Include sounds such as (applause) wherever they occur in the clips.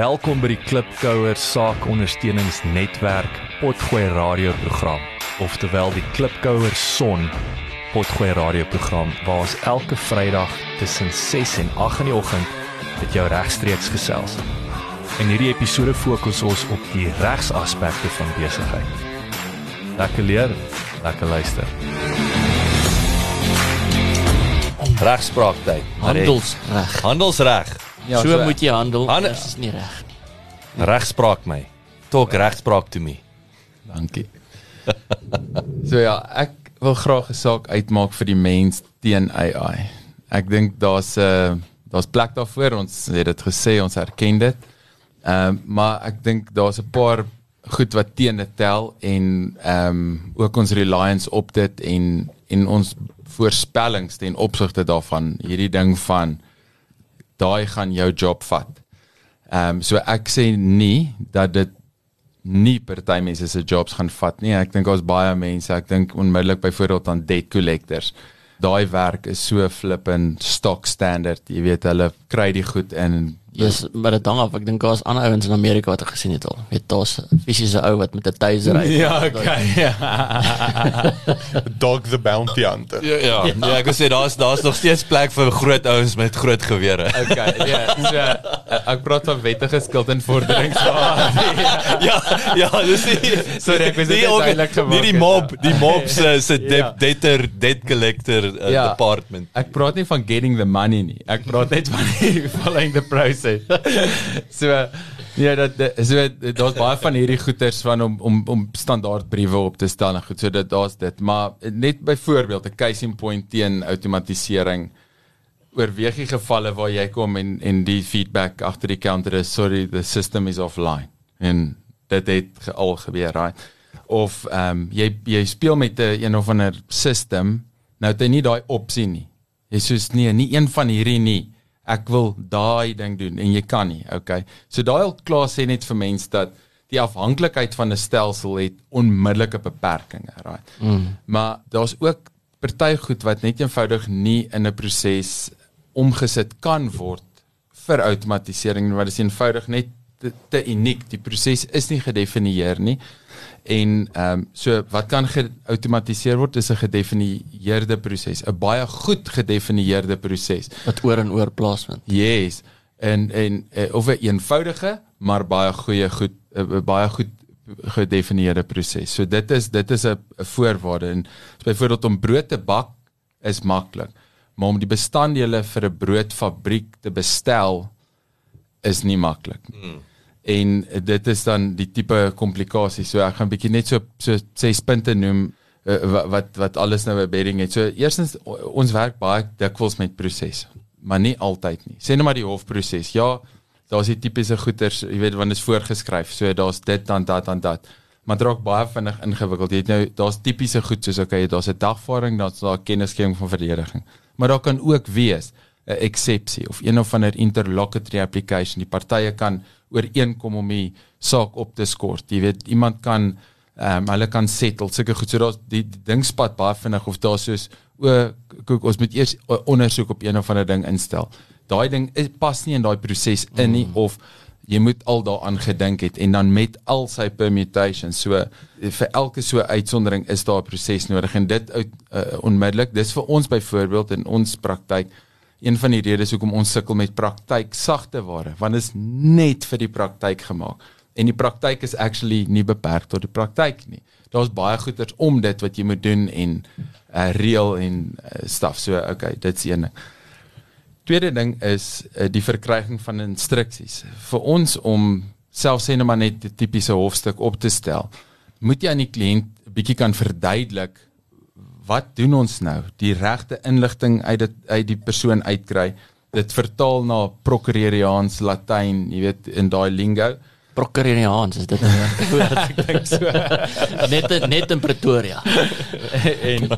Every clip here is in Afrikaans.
Welkom by die Klipkouer Saakondersteuningsnetwerk Potgooi radioprogram, oftewel die Klipkouer Son Potgooi radioprogram waar ons elke Vrydag tussen 6 en 8 in die oggend met jou regstreeks gesels. In hierdie episode fokus ons op die regsaspekte van besigheid. Lekker leer, lekker luister. Regspraaktyd. Handelsreg. Handelsreg. Ja, so, so moet jy handel. Hand- Dit is nie reg. Regspraak my. Talk regspraak to me. Dankie. (laughs) so ja, ek wil graag 'n saak uitmaak vir die mens teen AI. Ek dink daar's 'n uh, daar's plek daarvoor. Ons het dit gesê, ons erken dit. Ehm um, maar ek dink daar's 'n paar goed wat teen dit tel en ehm um, ook ons reliance op dit en en ons voorspellings ten opsigte daarvan hierdie ding van daai gaan jou job vat. Ehm um, so ek sê nie dat dit nie party mense se jobs gaan vat nie. Ek dink daar's baie mense, ek dink onmiddellik byvoorbeeld aan debt collectors. Daai werk is so flippend stock standard. Jy weet hulle kry die goed in Dis maar dit hang af. Ek dink daar's ander ouens in Amerika wat ek gesien het al. Weet daar's 'n fisiese ou wat met 'n taser (laughs) ry. Ja, okay. Ja. (laughs) Dog the Bounty Hunter. Ja, ja. ja ek wil sê daar's daar's nog steeds plek vir groot ouens met groot gewere. (laughs) Okay. Ja, so uh, ek praat van wettige skuldinvorderings. ja, ja, dis nie Sorry, ek was net nie ook- duidelik gemaak Nie die mob, die mob se se Ja. debt debtor debt collector uh, Ja. department. Ek praat nie van getting the money nie. Ek praat net van following the process. (laughs) So ja, dat dat- so daar's baie van hierdie goeters van om om om standaardbriewe op te stel en goed. So dit daar's dit, maar net byvoorbeeld 'n case in point teen outomatisering oorweeg jy gevalle waar jy kom en en die feedback agter die counter is sorry the system is offline. En dit het al gebeur right? Of ehm um, jy jy speel met 'n een of ander system nou het hy nie daai opsie nie. Jy soos nee nie een van hierdie nie ek wil daai ding doen en jy kan nie okay? So daai al klaar sê net vir mense dat die afhanklikheid van 'n stelsel het onmiddellike beperkings right? Mm. maar daar's ook party goed wat net eenvoudig nie in 'n proses omgesit kan word vir outomatisering want dit is eenvoudig net te, te uniek. Die proses is nie gedefinieer nie en ehm um, so wat kan geautomatiseer word is 'n gedefinieerde proses 'n baie goed gedefinieerde proses wat oor en oor plaasvind. Yes. En en uh, of 'n eenvoudige maar baie goeie goed 'n uh, baie goed gedefinieerde proses. So dit is dit is 'n voorwaarde en so byvoorbeeld om brood te bak is maklik, maar om die bestanddele vir 'n broodfabriek te bestel is nie maklik. Mm. En dit is dan die tipe komplikasie. So ek gaan bietjie net so so ses punte noem uh, wat wat alles nou 'n bedding het. So eerstens ons werk baie dikwels met prosesse, maar nie altyd nie. Sê net maar die hofproses. Ja, daar's die tipiese goeters, jy weet wanneer is voorgeskryf. So daar's dit dan dat dan dat. Maar dit raak baie vinnig ingewikkeld. Jy het nou daar's tipiese goed soos okay, daar's 'n dagvaarding, daar's daar kennisgewing van verdediging. Maar daar kan ook wees 'n eksepsie of een of ander interlocutory application. Die partye kan ooreenkom om die saak op te skort. Jy weet, iemand kan ehm um, hulle kan settle sulke goed. So daar's die, die ding spat baie vinnig of daar soos o kyk ons moet eers 'n ondersoek op een of ander ding instel. Daai ding is, pas nie in daai proses in nie of jy moet al daaraan gedink het en dan met al sy permutations. So vir elke so uitsondering is daar 'n proses nodig en dit uh, onmiddellik. Dis vir ons byvoorbeeld in ons praktyk een van die redes hoekom ons sukkel met praktyk sagte ware, want dit is net vir die praktyk gemaak. En die praktyk is actually nie beperk tot die praktyk nie. Daar's baie goeders om dit wat jy moet doen en uh, reël en uh, stuff. So okay, dit's een ding. Tweede ding is uh, die verkryging van instruksies. Vir ons om selfs sê net maar net 'n tipiese hofstuk op te stel, moet jy aan die kliënt bietjie kan verduidelik wat doen ons nou? Die regte inligting uit dit uit die persoon uitkry, dit vertaal na prokureriaans Latyn, jy weet in daai lingo. Prokureriaans is dit (laughs) woord ek dink so. (laughs) net net in Pretoria. (laughs) en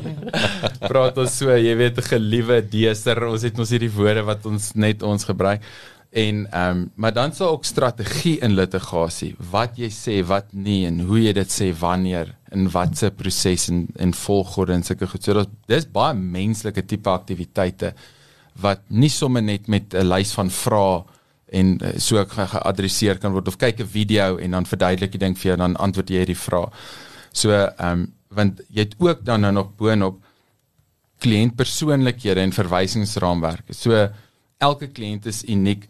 praat ons so, jy weet, geliewe deeser, ons het ons hierdie woorde wat ons net ons gebruik. En ehm um, maar dan sal ook strategie in litigasie, wat jy sê, wat nie en hoe jy dit sê wanneer in watse proses en en volgorde en sulke goed. So dis dis baie menslike tipe aktiwiteite wat nie sommer net met 'n lys van vrae en uh, so ge geadresseer kan word of kyk 'n video en dan verduidelik die ding vir jou dan antwoord jy hierdie vraag. So ehm um, want jy het ook dan nou nog boonop kliëntpersoonlikhede en verwysingsraamwerke. So elke kliënt is uniek.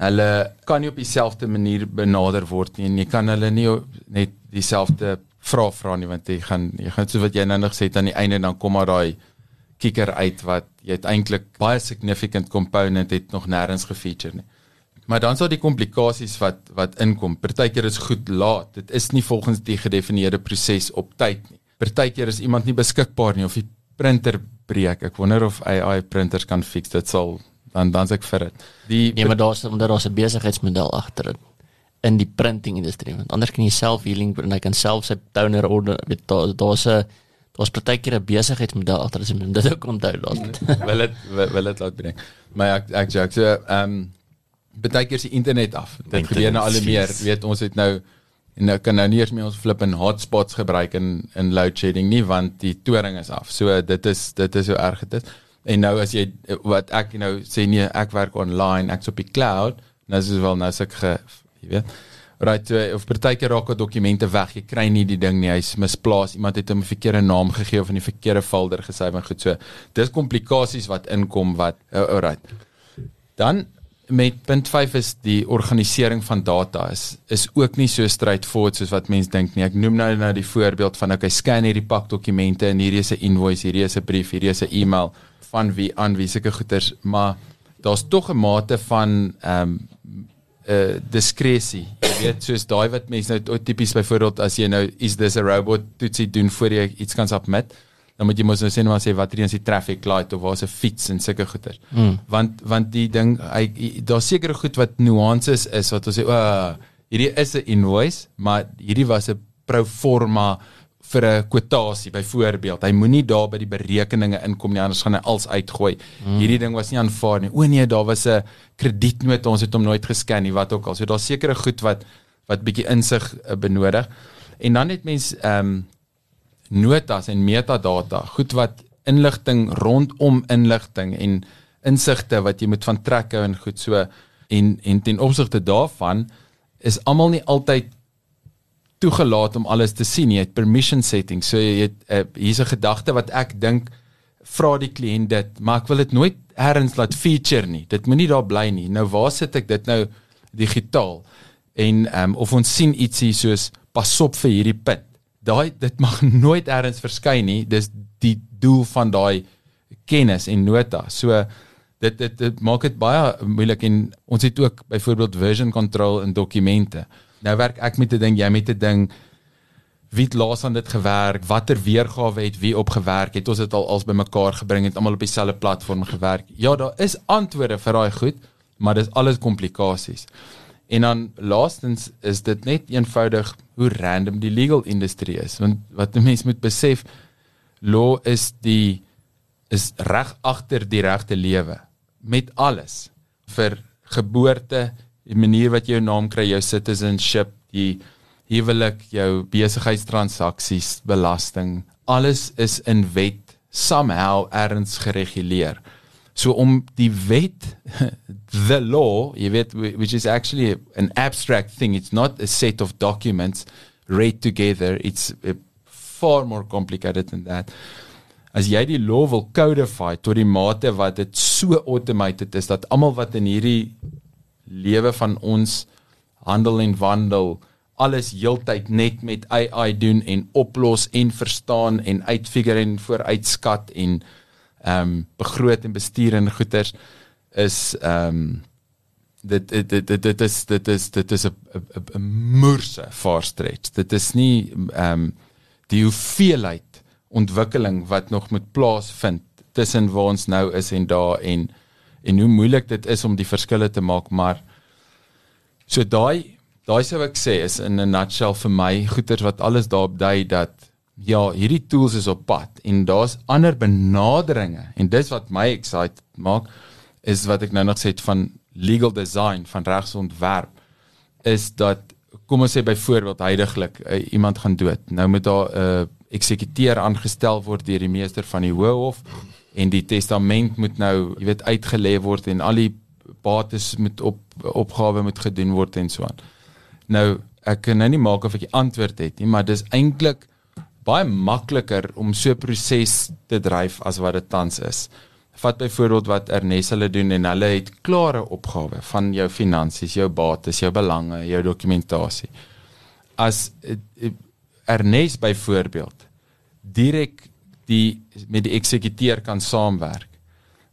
Hulle kan nie op dieselfde manier benader word nie en jy kan hulle nie net dieselfde vra vra nie want jy gaan jy gaan so wat jy nou nog sê aan die einde dan kom maar daai kikker uit wat jy het eintlik baie significant component het nog nêrens gefeature nie. Maar dan sal die komplikasies wat wat inkom. Partykeer is goed laat. Dit is nie volgens die gedefinieerde proses op tyd nie. Partykeer is iemand nie beskikbaar nie of die printer breek. Ek wonder of AI printers kan fix dit sal dan dan's ek vir dit. Die Nee, maar daar's omdat daar's 'n besigheidsmodel agter dit in die printing industrie. Want anders kan jy self healing en hy kan self sy toner order weet daar daar's 'n daar's partykeer 'n besigheidsmodel agter as jy dit ook onthou (laughs) laat. wil dit wil dit laat bring. Maar ek ek joke so ehm um, baie keer se internet af. Dit gebeur nou al hoe meer. Weet ons het nou en nou kan nou nie eens meer ons flip in hotspots gebruik in in load shedding nie want die toring is af. So dit is dit is so erg dit is. En nou as jy wat ek nou sê nee, ek werk online, ek's op die cloud, nou dit wel nou as ek ge, jy weet. Right, of partykeer raak dokumente weg, jy kry nie die ding nie, hy's misplaas, iemand het hom 'n verkeerde naam gegee of in die verkeerde folder gesit en goed so. Dis komplikasies wat inkom wat uh, alright. Dan met punt 5 is die organisering van data is is ook nie so straightforward soos wat mense dink nie. Ek noem nou nou die voorbeeld van okay, scan hierdie pak dokumente en hierdie is 'n invoice, hierdie is 'n brief, hierdie is 'n e-mail van wie aan wie sulke goeders, maar daar's tog 'n mate van ehm um, 'n uh, diskresie. Jy weet, soos daai wat mense nou tipies byvoorbeeld as jy nou is this a robot toetsie doen voor jy iets kan submit, dan moet jy mos nou sê nou maar sê wat is die traffic light of waar's 'n fiets en sulke goeders. Mm. Want want die ding hy daar sekerre goed wat nuances is wat ons sê o, oh, hierdie is 'n invoice, maar hierdie was 'n pro forma vir 'n kwotasie byvoorbeeld. Hy moenie daar by die berekeninge inkom nie anders gaan hy als uitgooi. Mm. Hierdie ding was nie aanvaar nie. O nee, daar was 'n kredietnoot, ons het hom nooit gescan nie, wat ook al. So daar's sekere goed wat wat bietjie insig uh, benodig. En dan het mens ehm um, notas en metadata, goed wat inligting rondom inligting en insigte wat jy moet van trek hou en goed so en en ten opsigte daarvan is almal nie altyd toegelaat om alles te sien. Jy het permission settings. So jy het uh, hier's 'n gedagte wat ek dink vra die kliënt dit, maar ek wil dit nooit erns laat feature nie. Dit moenie daar bly nie. Nou waar sit ek dit nou digitaal? En ehm um, of ons sien ietsie soos pas op vir hierdie punt. Daai dit mag (laughs) nooit erns verskyn nie. Dis die doel van daai kennis en nota. So dit dit, dit maak dit baie moeilik en ons het ook byvoorbeeld version control in dokumente. Nou werk ek met 'n ding, jy met 'n ding. Wie het laas aan dit gewerk? Watter weergawe het wie opgewerk? Het ons dit al als bymekaar gebring het almal op dieselfde platform gewerk? Ja, daar is antwoorde vir daai goed, maar dis alles komplikasies. En dan laastens is dit net eenvoudig hoe random die legal industrie is. Want wat mense moet besef, law is die is reg agter die regte lewe met alles vir geboorte, die manier wat jy jou naam kry, jou citizenship, die huwelik, jou besigheidstransaksies, belasting, alles is in wet somehow erns gereguleer. So om die wet (laughs) the law, jy weet which is actually an abstract thing, it's not a set of documents read together, it's far more complicated than that. As jy die law wil codify tot die mate wat dit so automated is dat almal wat in hierdie lewe van ons handel en wandel alles heeltyd net met AI doen en oplos en verstaan en uitfigure en vooruitskat en ehm um, begroot en bestuur en goeders is ehm um, dit dit dit dit is dit is dit is 'n 'n moerse far stretch. Dit is nie ehm um, die hoeveelheid ontwikkeling wat nog moet plaasvind tussen waar ons nou is en daar en en hoe moeilik dit is om die verskille te maak maar so daai daai sou ek sê is in 'n nutshell vir my goeters wat alles daarop dui dat ja hierdie tools is op pad en daar's ander benaderinge en dis wat my excited maak is wat ek nou nog sê van legal design van regsontwerp is dat kom ons sê byvoorbeeld heidaglik uh, iemand gaan dood. Nou moet daar 'n uh, eksekuteur aangestel word deur die meester van die hoë hof en die testament moet nou, jy weet, uitgelê word en al die bates moet op opgawe moet gedoen word en so aan. Nou ek kan nou nie maak of ek die antwoord het nie, maar dis eintlik baie makliker om so 'n proses te dryf as wat dit tans is. Vat byvoorbeeld wat Ernest hulle doen en hulle het klare opgawe van jou finansies, jou bates, jou belange, jou dokumentasie. As eh, eh, Ernest byvoorbeeld direk die met die eksekuteur kan saamwerk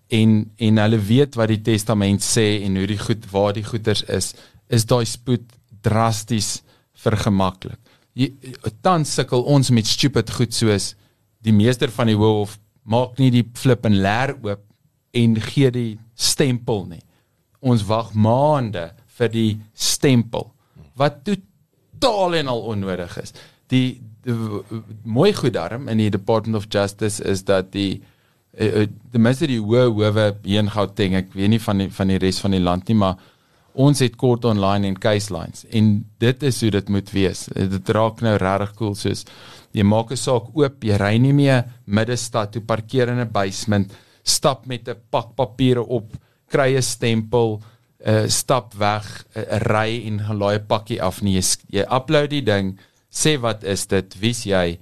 en en hulle weet wat die testament sê en hoe die goed waar die goeders is, is daai spoed drasties vergemaklik. Tans sukkel ons met stupid goed soos die meester van die hof maak nie die flip en leer oop en gee die stempel nie. Ons wag maande vir die stempel wat totaal en al onnodig is. Die, die, mooi goed daarom in die Department of Justice is dat die uh, die mense die hoë howe hier in Gauteng, ek weet nie van die van die res van die land nie, maar ons het kort online en case lines en dit is hoe dit moet wees. Dit raak nou regtig cool soos jy maak 'n saak oop, jy ry nie meer middestad toe parkeer in 'n basement, stap met 'n pak papiere op, kry 'n stempel, uh, stap weg, uh, ry en gaan laai 'n pakkie af nie. Jy, jy upload die ding, sê wat is dit, wie's jy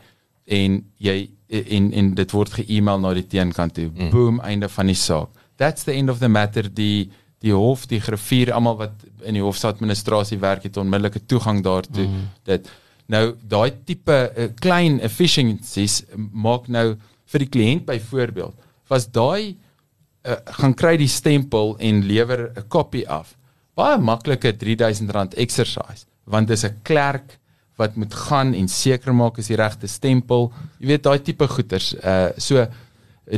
en jy en en dit word ge-email na die teenkant toe. Mm. Boom, einde van die saak. That's the end of the matter. Die die hof, die griffier, almal wat in die hofsadministrasie werk het onmiddellike toegang daartoe. Mm. Dit nou daai tipe uh, klein efficiencies maak nou vir die kliënt byvoorbeeld. Was daai uh, gaan kry die stempel en lewer 'n kopie af. Baie maklike R3000 exercise want dis 'n klerk wat moet gaan en seker maak is die regte stempel. Jy weet daai tipe goeders. Uh so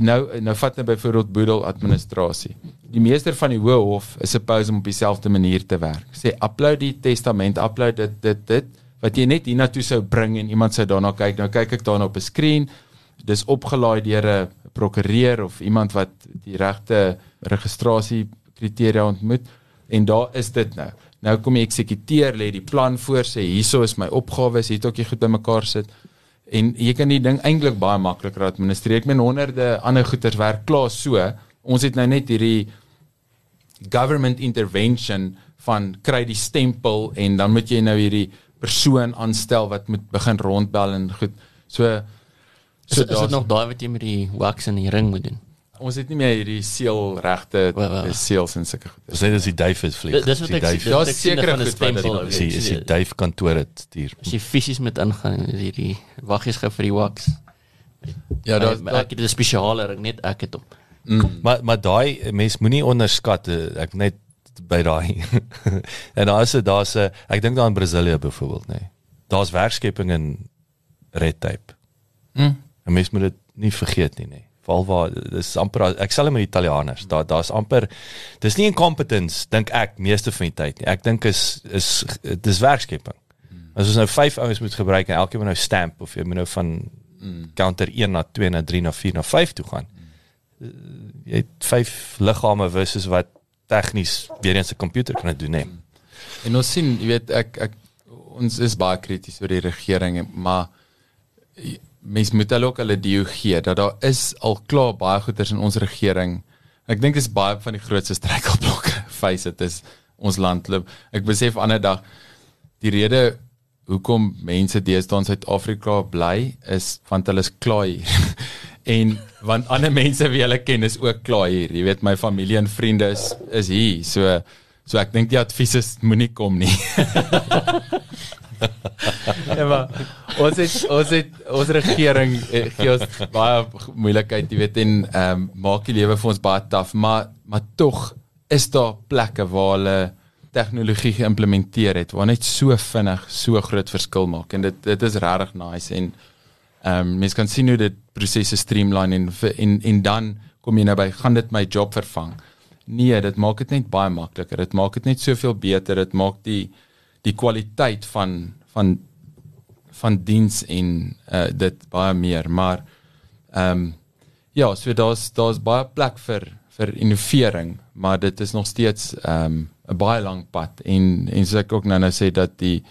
nou nou vat net byvoorbeeld boedel administrasie. Die meester van die hoë hof is supposed om op dieselfde manier te werk. Sê upload die testament, upload dit dit dit wat jy net hiernatoe sou bring en iemand sou daarna kyk. Nou kyk ek daarna op 'n skerm. Dis opgelaai deur 'n prokureur of iemand wat die regte registrasie kriteria ontmoet en daar is dit nou. Nou kom die eksekuteur lê die plan voor sê hierso is my opgawes, hier het ek goed bymekaar sit. En jy kan die ding eintlik baie makliker administreer. Ek meen honderde ander goeters werk klaar so. Ons het nou net hierdie government intervention van kry die stempel en dan moet jy nou hierdie persoon aanstel wat moet begin rondbel en goed. So so is, is dit nog daai wat jy met die wax en die ring moet doen? Ons het nie meer hierdie seël regte seels en sulke goed. Ons sê dis die duif is vlieg. Dis wat ek sê. Daar's sekere goed wat is die is die duif kantoor dit stuur. As jy fisies met ingaan is hierdie waggies gou vir die wax. Ja, daar ek het 'n spesiale ring net ek het hom. Mm. Maar maar daai mens moenie onderskat ek net by daai. (laughs) en daar is daar's 'n ek dink daar in Brasilia byvoorbeeld nê. Nee. Daar's werkskeping in red tape. Mm. En mens moet dit nie vergeet nie nê. Nee val waar dis amper ek sal met Italianers daar daar's amper dis nie incompetence dink ek meeste van die tyd nie. Ek dink is is dis werkskeping as ons nou 5 ouens moet gebruik en elkeen moet nou stamp of jy moet nou van counter 1 na 2 na 3 na 4 na 5 toe gaan. Jy het 5 liggame versus wat tegnies weer eens 'n komputer kan doen nee. En ons sien jy weet ek ek ons is baie krities oor die regering maar mens moet hulle ook hulle deel gee dat daar is al klaar baie goeders in ons regering. Ek dink dis baie van die grootste struikelblokke (laughs) face dit is ons landloop. Ek besef ander dag die rede hoekom mense deesdae in Suid-Afrika bly is want hulle is klaar hier. (laughs) en want ander mense wie hulle ken is ook klaar hier. Jy weet my familie en vriende is is hier. So so ek dink die advies is moenie kom nie. (laughs) ja maar ons het ons het ons regering eh, gee ons baie moeilikheid, jy weet en ehm um, maak die lewe vir ons baie taaf, maar maar tog is daar plekke waar hulle tegnologie geïmplementeer het waar net so vinnig so groot verskil maak en dit dit is regtig nice en ehm um, mens kan sien hoe dit prosesse streamline en en en dan kom jy nou by gaan dit my job vervang. Nee, dit maak dit net baie makliker. Dit maak dit net soveel beter. Dit maak die die kwaliteit van van van diens en uh, dit baie meer maar ehm um, ja so daar's daar's baie plek vir vir innovering maar dit is nog steeds ehm um, 'n baie lang pad en en soos ek ook nou nou sê dat die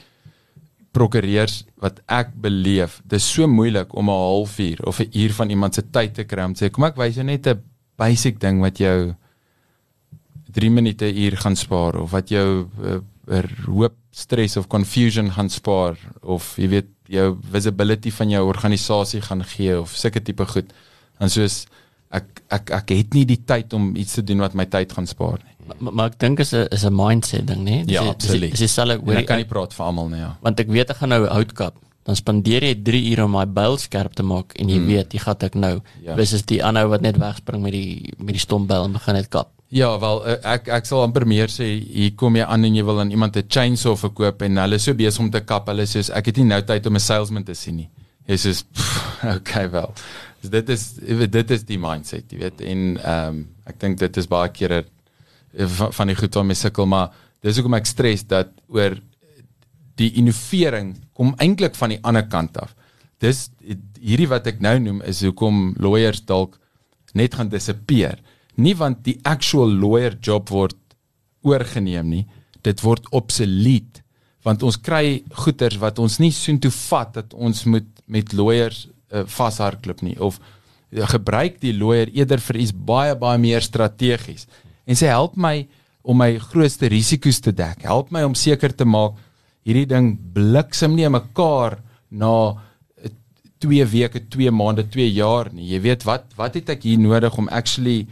prokureurs wat ek beleef dis so moeilik om 'n halfuur of 'n uur van iemand se tyd te kry om te sê kom ek wys jou net 'n basic ding wat jou 3 minute 'n uur gaan spaar of wat jou uh, er hoop stres of confusion gaan spaar of jy weet jou visibility van jou organisasie gaan gee of sulke tipe goed. En soos ek ek ek het nie die tyd om iets te doen wat my tyd gaan spaar nie. Maar, maar ek dink is 'n is 'n mindset ding, né? Ja, absoluut. Dis dieselfde En ek kan nie praat vir almal nie, ja. want ek weet ek gaan nou hout kap. Dan spandeer jy 3 ure om my byl skerp te maak en jy mm. weet jy gaan ek nou. Ja. Ja. Dis die aanhou wat net wegspring met die met die stombyl en begin net kap. Ja, wel eh, ek ek sal amper meer sê hier kom jy aan en jy wil aan iemand 'n chainsaw verkoop en hulle is so besig om te kap. Hulle sê ek het nie nou tyd om 'n salesman te sien nie. Jy sê (laughs) okay wel. So dit is dit is die mindset, jy weet. En ehm um, ek dink dit is baie kere eh, van, van die goed waarmee sukkel, maar dis hoekom ek stres dat oor die innovering kom eintlik van die ander kant af. Dis hierdie wat ek nou noem is hoekom lawyers dalk net gaan disappear. Nie want die actual lawyer job word oorgeneem nie, dit word obsolet want ons kry goeders wat ons nie soontoe vat dat ons moet met lawyers uh, vashardloop nie of uh, gebruik die lawyer eerder vir iets baie baie meer strategies en sê help my om my grootste risiko's te dek. Help my om seker te maak hierdie ding bliksem nie mekaar na 2 weke, 2 maande, 2 jaar nie. Jy weet wat wat het ek hier nodig om actually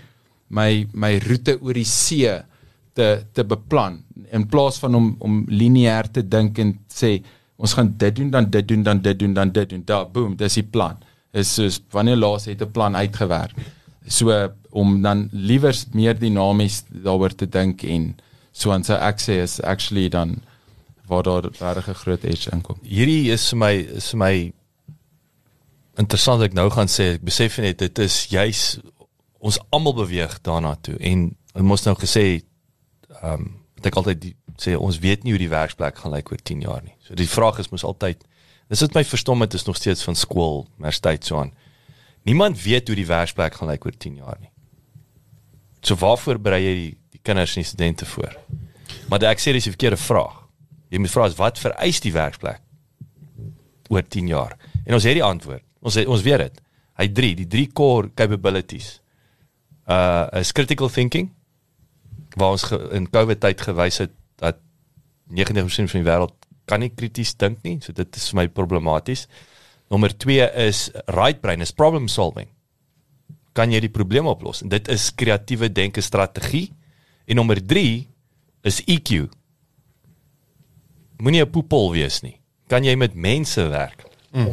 my my roete oor die see te te beplan in plaas van om om lineêr te dink en sê ons gaan dit doen dan dit doen dan dit doen dan dit doen. Da boom, dis die plan. Is soos wanneer laas het 'n plan uitgewerk. So om dan liewer meer dinamies daaroor te dink en so aan sy ek sê is actually dan waar daar regtig 'n groot edge inkom. Hierdie is vir my is vir my interessant ek nou gaan sê ek besef net dit is juis ons almal beweeg daarna toe en ons mos nou gesê ehm um, ek altyd die, sê ons weet nie hoe die werksplek gaan lyk oor 10 jaar nie. So die vraag is mos altyd dis wat my verstom het is nog steeds van skool, universiteit so aan. Niemand weet hoe die werksplek gaan lyk oor 10 jaar nie. So waarvoor berei jy die, die kinders en die studente voor? Maar ek sê dis 'n verkeerde vraag. Jy moet vra is wat vereis die werksplek oor 10 jaar? En ons het die antwoord. Ons het, ons weet dit. Hy 3, die 3 core capabilities. Uh is critical thinking waar ons ge, in COVID tyd gewys het dat 99% van die wêreld kan nie krities dink nie. So dit is vir my problematies. Nommer 2 is right brain, is problem solving. Kan jy die probleem oplos? En dit is kreatiewe denke strategie. En nommer 3 is EQ. Moenie 'n poepel wees nie. Kan jy met mense werk? Mm.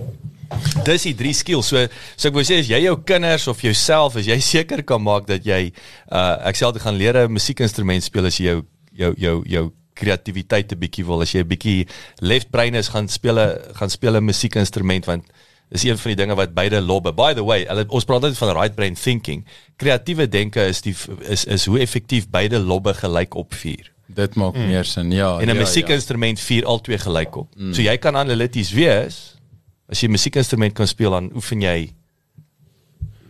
Dis die drie skills. So so ek wou sê as jy jou kinders of jouself as jy seker kan maak dat jy uh ek altyd gaan leer 'n musiekinstrument speel as jy jou jou jou jou kreatiwiteit 'n bietjie wil as jy 'n bietjie left brain is gaan speel 'n gaan speel 'n musiekinstrument want dis een van die dinge wat beide lobbe. By the way, hulle ons praat altyd van right brain thinking. Kreatiewe denke is die is is hoe effektief beide lobbe gelyk opvuur. Dit maak mm. meer sin. Ja. En 'n ja, musiekinstrument ja. vuur al twee gelyk op. Mm. So jy kan analities wees as jy 'n musiekinstrument kan speel dan oefen jy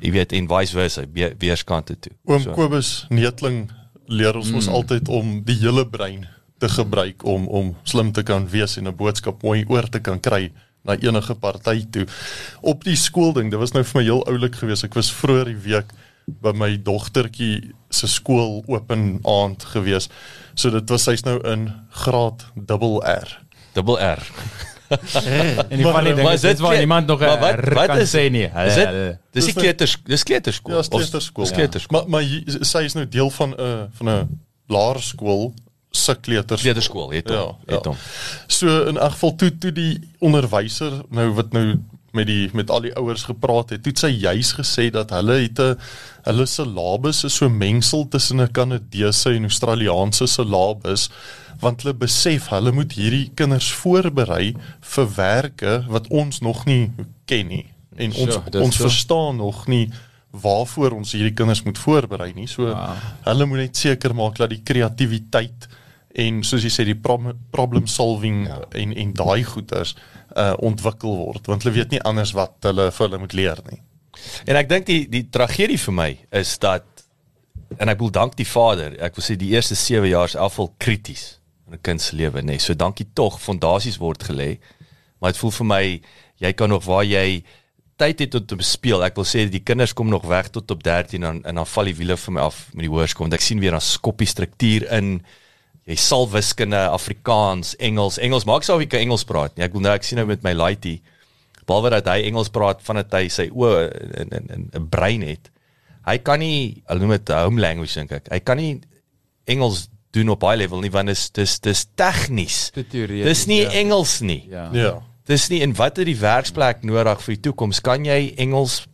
jy weet en vice versa weerskante toe. Oom so. Kobus Neetling leer ons mm. ons altyd om die hele brein te gebruik om om slim te kan wees en 'n boodskap mooi oor te kan kry na enige party toe. Op die skoolding, dit was nou vir my heel oulik geweest. Ek was vroeër die week by my dogtertjie se skool open aand geweest. So dit was sy's nou in graad dubbel R. Dubbel R. en die van die ding is dit waar iemand nog 'n wat, wat is sê nie. Is dit dis die kleuters dis kleuterskool. Ja, kleuterskool. Dis kleuterskool. Maar maar sy is nou deel van 'n uh, van 'n laerskool se kleuters kleuterskool het hom ja, het hom. Ja. So in elk geval toe toe die onderwyser nou wat nou met die met al die ouers gepraat het, toe het sy juis gesê dat hulle het 'n hulle syllabus is so mengsel tussen 'n Kanadese en Australiese syllabus want hulle besef hulle moet hierdie kinders voorberei vir werke wat ons nog nie ken nie en ons so, ons so. verstaan nog nie waarvoor ons hierdie kinders moet voorberei nie. So wow. hulle moet net seker maak dat die kreatiwiteit en soos jy sê die problem solving ja. en en daai goeters uh ontwikkel word want hulle weet nie anders wat hulle vir hulle moet leer nie. En ek dink die die tragedie vir my is dat en ek wil dank die Vader. Ek wil sê die eerste 7 jaar is afval krities in 'n kind se lewe, nê. Nee. So dankie tog, fondasies word gelê. Maar dit voel vir my jy kan nog waar jy tyd het om te speel. Ek wil sê die kinders kom nog weg tot op 13 en en dan val die wiele vir my af met die hoërskool. Want ek sien weer 'n skoppie struktuur in jy sal wiskunde, Afrikaans, Engels, Engels maak sou ek Engels praat nie. Ek wil nou ek sien nou met my laaitie behalwe dat hy Engels praat van dit hy sy o in in in 'n brein het. Hy kan nie, hulle noem dit home language dink ek. Hy kan nie Engels doen op baie level nie want dis dis dis tegnies. Dis nie ja. Engels nie. Ja. Ja. Dis nie en wat het die werksplek nodig vir die toekoms? Kan jy Engels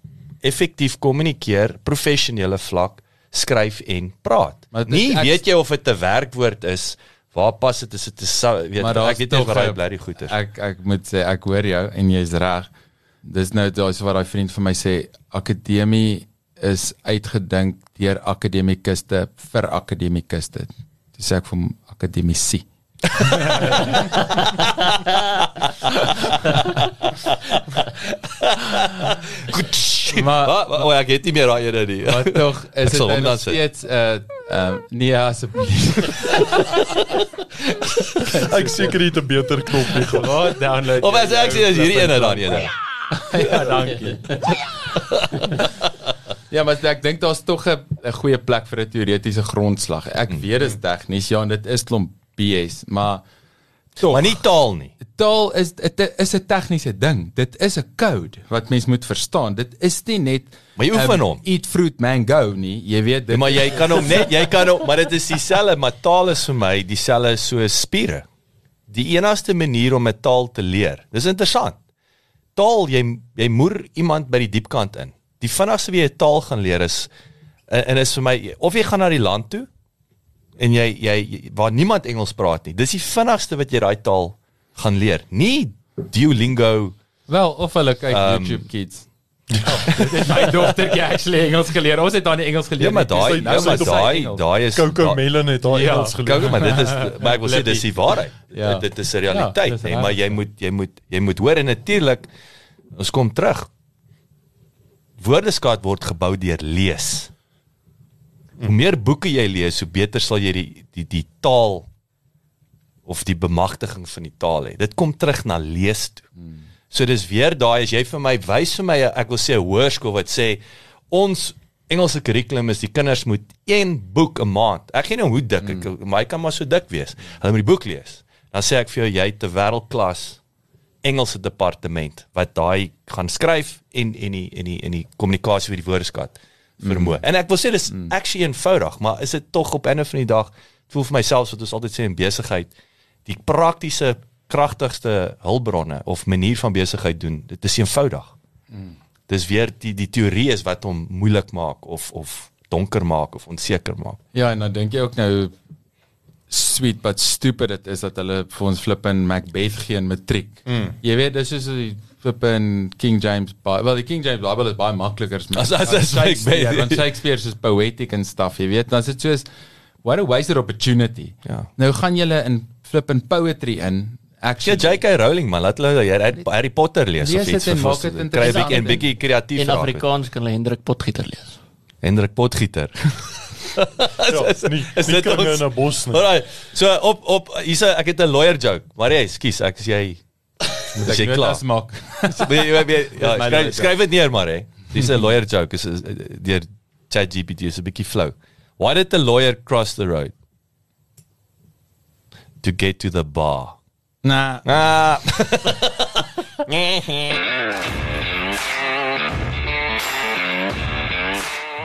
effektief kommunikeer, professionele vlak, skryf en praat? Maar dit- nie ek- weet jy of dit 'n werkwoord is, waar pas dit is dit 'n sou- weet Maar ek weet nie hy een- bly die goeie. Ek ek moet sê ek hoor jou en jy's reg. Dis nou daar's wat daai vriend van my sê akademie is uitgedink deur akademikuste vir akademikuste. Dis sê ek vir hom akademisie. (laughs) Maar- maar o, ek het nie meer daai ene nie. Maar tog (laughs) is dit nou nog dan steeds 'n uh, uh, nee asseblief. (laughs) Ek seker jy het 'n beter knoppie gehad. Wat download? Of as ek sê as hierdie ene dan ene. ja, dankie. Ja, maar ek dink daar's tog 'n goeie plek vir 'n teoretiese grondslag. Ek weet dit is tegnies, ja, en dit is klomp BS, maar tog Maar nie taal nie. taal is dit is 'n tegniese ding. Dit is 'n code wat mens moet verstaan. Dit is nie net Maar jy oefen hom. Eat fruit mango nie. Jy weet dit. Ja, maar jy kan hom net jy kan hom maar dit is dieselfde maar taal is vir my dieselfde soos spiere. Die enigste manier om 'n taal te leer. Dis interessant. Taal jy jy moer iemand by die diepkant in. Die vinnigste wie jy 'n taal gaan leer is en, en is vir my of jy gaan na die land toe en jy jy waar niemand Engels praat nie. Dis die vinnigste wat jy daai taal gaan leer. Nie Duolingo wel of hulle kyk Ehm, YouTube Kids. Ja, dit het my dogtertjie actually Engels geleer. Ons het dan nie Engels geleer Ja, maar nie. daai nou sy maar het daai daai is Coco Melon het daai Ja. Engels geleer. Kyk maar dit is (laughs) maar ek wil sê dis die waarheid. Ja. Ja. Dit is 'n Ja, realiteit, ja, reg. maar jy moet jy moet jy moet hoor en natuurlik ons kom terug. Woordeskat word gebou deur lees. Hoe meer boeke jy lees, hoe beter sal jy die die die taal of die bemagtiging van die taal hê. Dit kom terug na lees toe. So dis weer daai as jy vir my wys vir my ek wil sê 'n hoërskool wat sê ons Engelse kurrikulum is die kinders moet een boek 'n maand. Ek gee nou hoe dik ek maar hy kan maar so dik wees. Hulle moet die boek lees. Dan sê ek vir jou jy het 'n wêreldklas Engelse departement wat daai gaan skryf en en die en die en die kommunikasie vir die woordeskat vermoë. Mm. En ek wil sê dis mm. actually eenvoudig, maar is dit tog op einde van die dag voel vir myself wat ons altyd sê in besigheid die praktiese kragtigste hulpbronne of manier van besigheid doen. Dit is eenvoudig. Mm. Dis weer die die teorie is wat hom moeilik maak of of donker maak of onseker maak. Ja, en dan dink jy ook nou sweet but stupid dit is dat hulle vir ons flippin Macbeth gee in matriek. Mm. Jy weet dis soos die flippin King James Bible. Wel die King James Bible is baie makliker as As- as- as Shakespeare. Macbeth. Want Shakespeare is poetic and stuff, jy weet. Dan is dit soos what a wasted opportunity. Ja. Nou gaan julle in flippin poetry in. Ja, Actually, J.K. Rowling man, laat hulle Harry, Harry Potter lees, of dit iets en vir ons. dit Kry 'n interessant. bietjie kreatief In. Afrikaans kan hulle Hendrik Potgieter lees. Hendrik Potgieter. (laughs) (laughs) Ja, nie is nie dit kringe ons- in 'n bos nie. Alraai. So op op hier's ek het 'n lawyer joke. Maar jy, skus, ek is jy moet (laughs) is ek jy notas klaar. maak. (laughs) Weet jy wat jy- ja, skryf lawyer skryf dit neer maar hè. Dis 'n lawyer joke is is- deur ChatGPT is 'n bietjie flou. Why did the lawyer cross the road? To get to the bar. Nah. Ah.